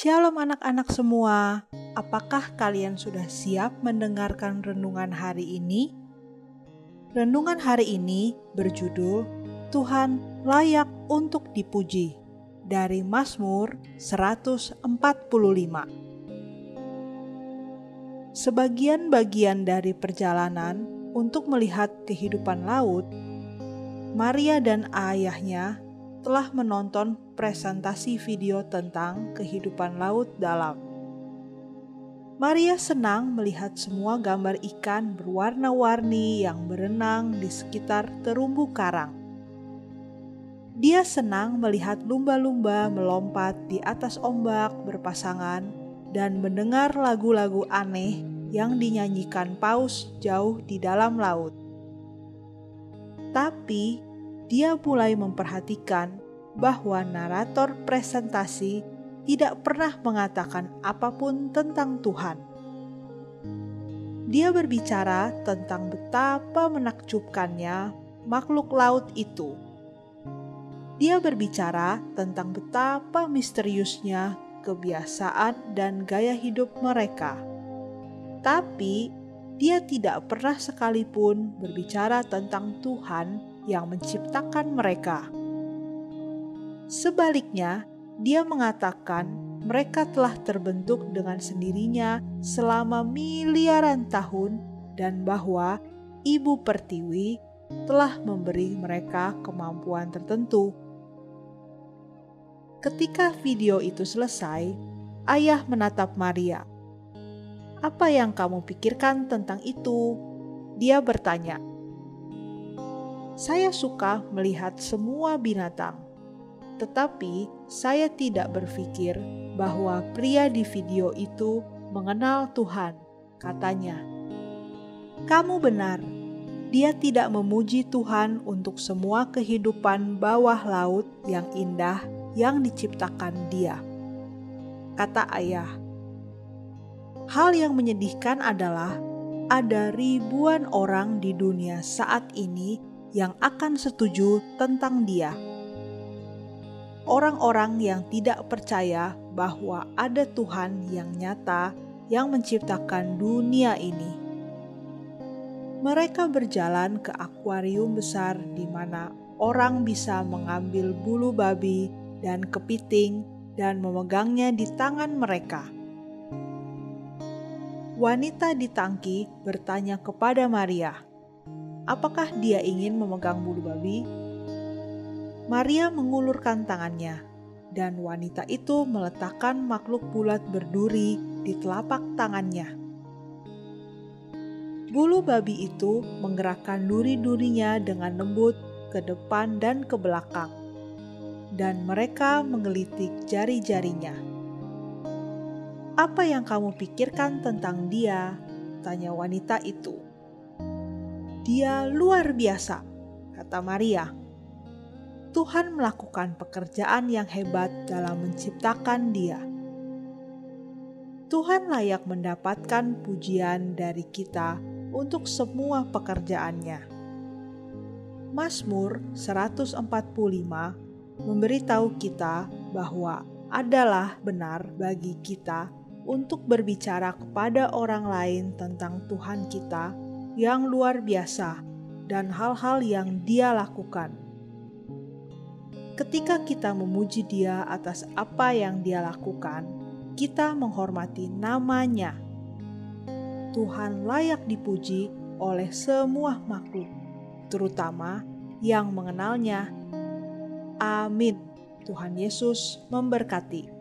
Shalom anak-anak semua, apakah kalian sudah siap mendengarkan renungan hari ini? Renungan hari ini berjudul Tuhan layak untuk dipuji dari Mazmur 145. Sebagian-bagian dari perjalanan untuk melihat kehidupan laut, Maria dan ayahnya telah menonton presentasi video tentang kehidupan laut dalam. Maria senang melihat semua gambar ikan berwarna-warni yang berenang di sekitar terumbu karang. Dia senang melihat lumba-lumba melompat di atas ombak berpasangan dan mendengar lagu-lagu aneh yang dinyanyikan paus jauh di dalam laut. Tapi dia mulai memperhatikan bahwa narator presentasi tidak pernah mengatakan apa pun tentang Tuhan. Dia berbicara tentang betapa menakjubkannya makhluk laut itu. Dia berbicara tentang betapa misteriusnya kebiasaan dan gaya hidup mereka. Tapi dia tidak pernah sekalipun berbicara tentang Tuhan yang menciptakan mereka. Sebaliknya, dia mengatakan mereka telah terbentuk dengan sendirinya selama miliaran tahun, dan bahwa Ibu Pertiwi telah memberi mereka kemampuan tertentu. Ketika video itu selesai, ayah menatap Maria. "Apa yang kamu pikirkan tentang itu?" Dia bertanya. Saya suka melihat semua binatang, tetapi saya tidak berpikir bahwa pria di video itu mengenal Tuhan, katanya. Kamu benar, dia tidak memuji Tuhan untuk semua kehidupan bawah laut yang indah yang diciptakan Dia, kata ayah. Hal yang menyedihkan adalah ada ribuan orang di dunia saat ini yang akan setuju tentang dia. Orang-orang yang tidak percaya bahwa ada Tuhan yang nyata yang menciptakan dunia ini. Mereka berjalan ke akuarium besar di mana orang bisa mengambil bulu babi dan kepiting dan memegangnya di tangan mereka. Wanita di tangki bertanya kepada Maria, apakah dia ingin memegang bulu babi? Maria mengulurkan tangannya, dan wanita itu meletakkan makhluk bulat berduri di telapak tangannya. Bulu babi itu menggerakkan duri-durinya dengan lembut ke depan dan ke belakang, dan mereka menggelitik jari-jarinya. "Apa yang kamu pikirkan tentang dia?" tanya wanita itu. Dia luar biasa, kata Maria. Tuhan melakukan pekerjaan yang hebat dalam menciptakan dia. Tuhan layak mendapatkan pujian dari kita untuk semua pekerjaannya. Mazmur 145 memberitahu kita bahwa adalah benar bagi kita untuk berbicara kepada orang lain tentang Tuhan kita yang luar biasa dan hal-hal yang Dia lakukan. Ketika kita memuji Dia atas apa yang Dia lakukan, kita menghormati namanya. Tuhan layak dipuji oleh semua makhluk, terutama yang mengenalnya. Amin. Tuhan Yesus memberkati.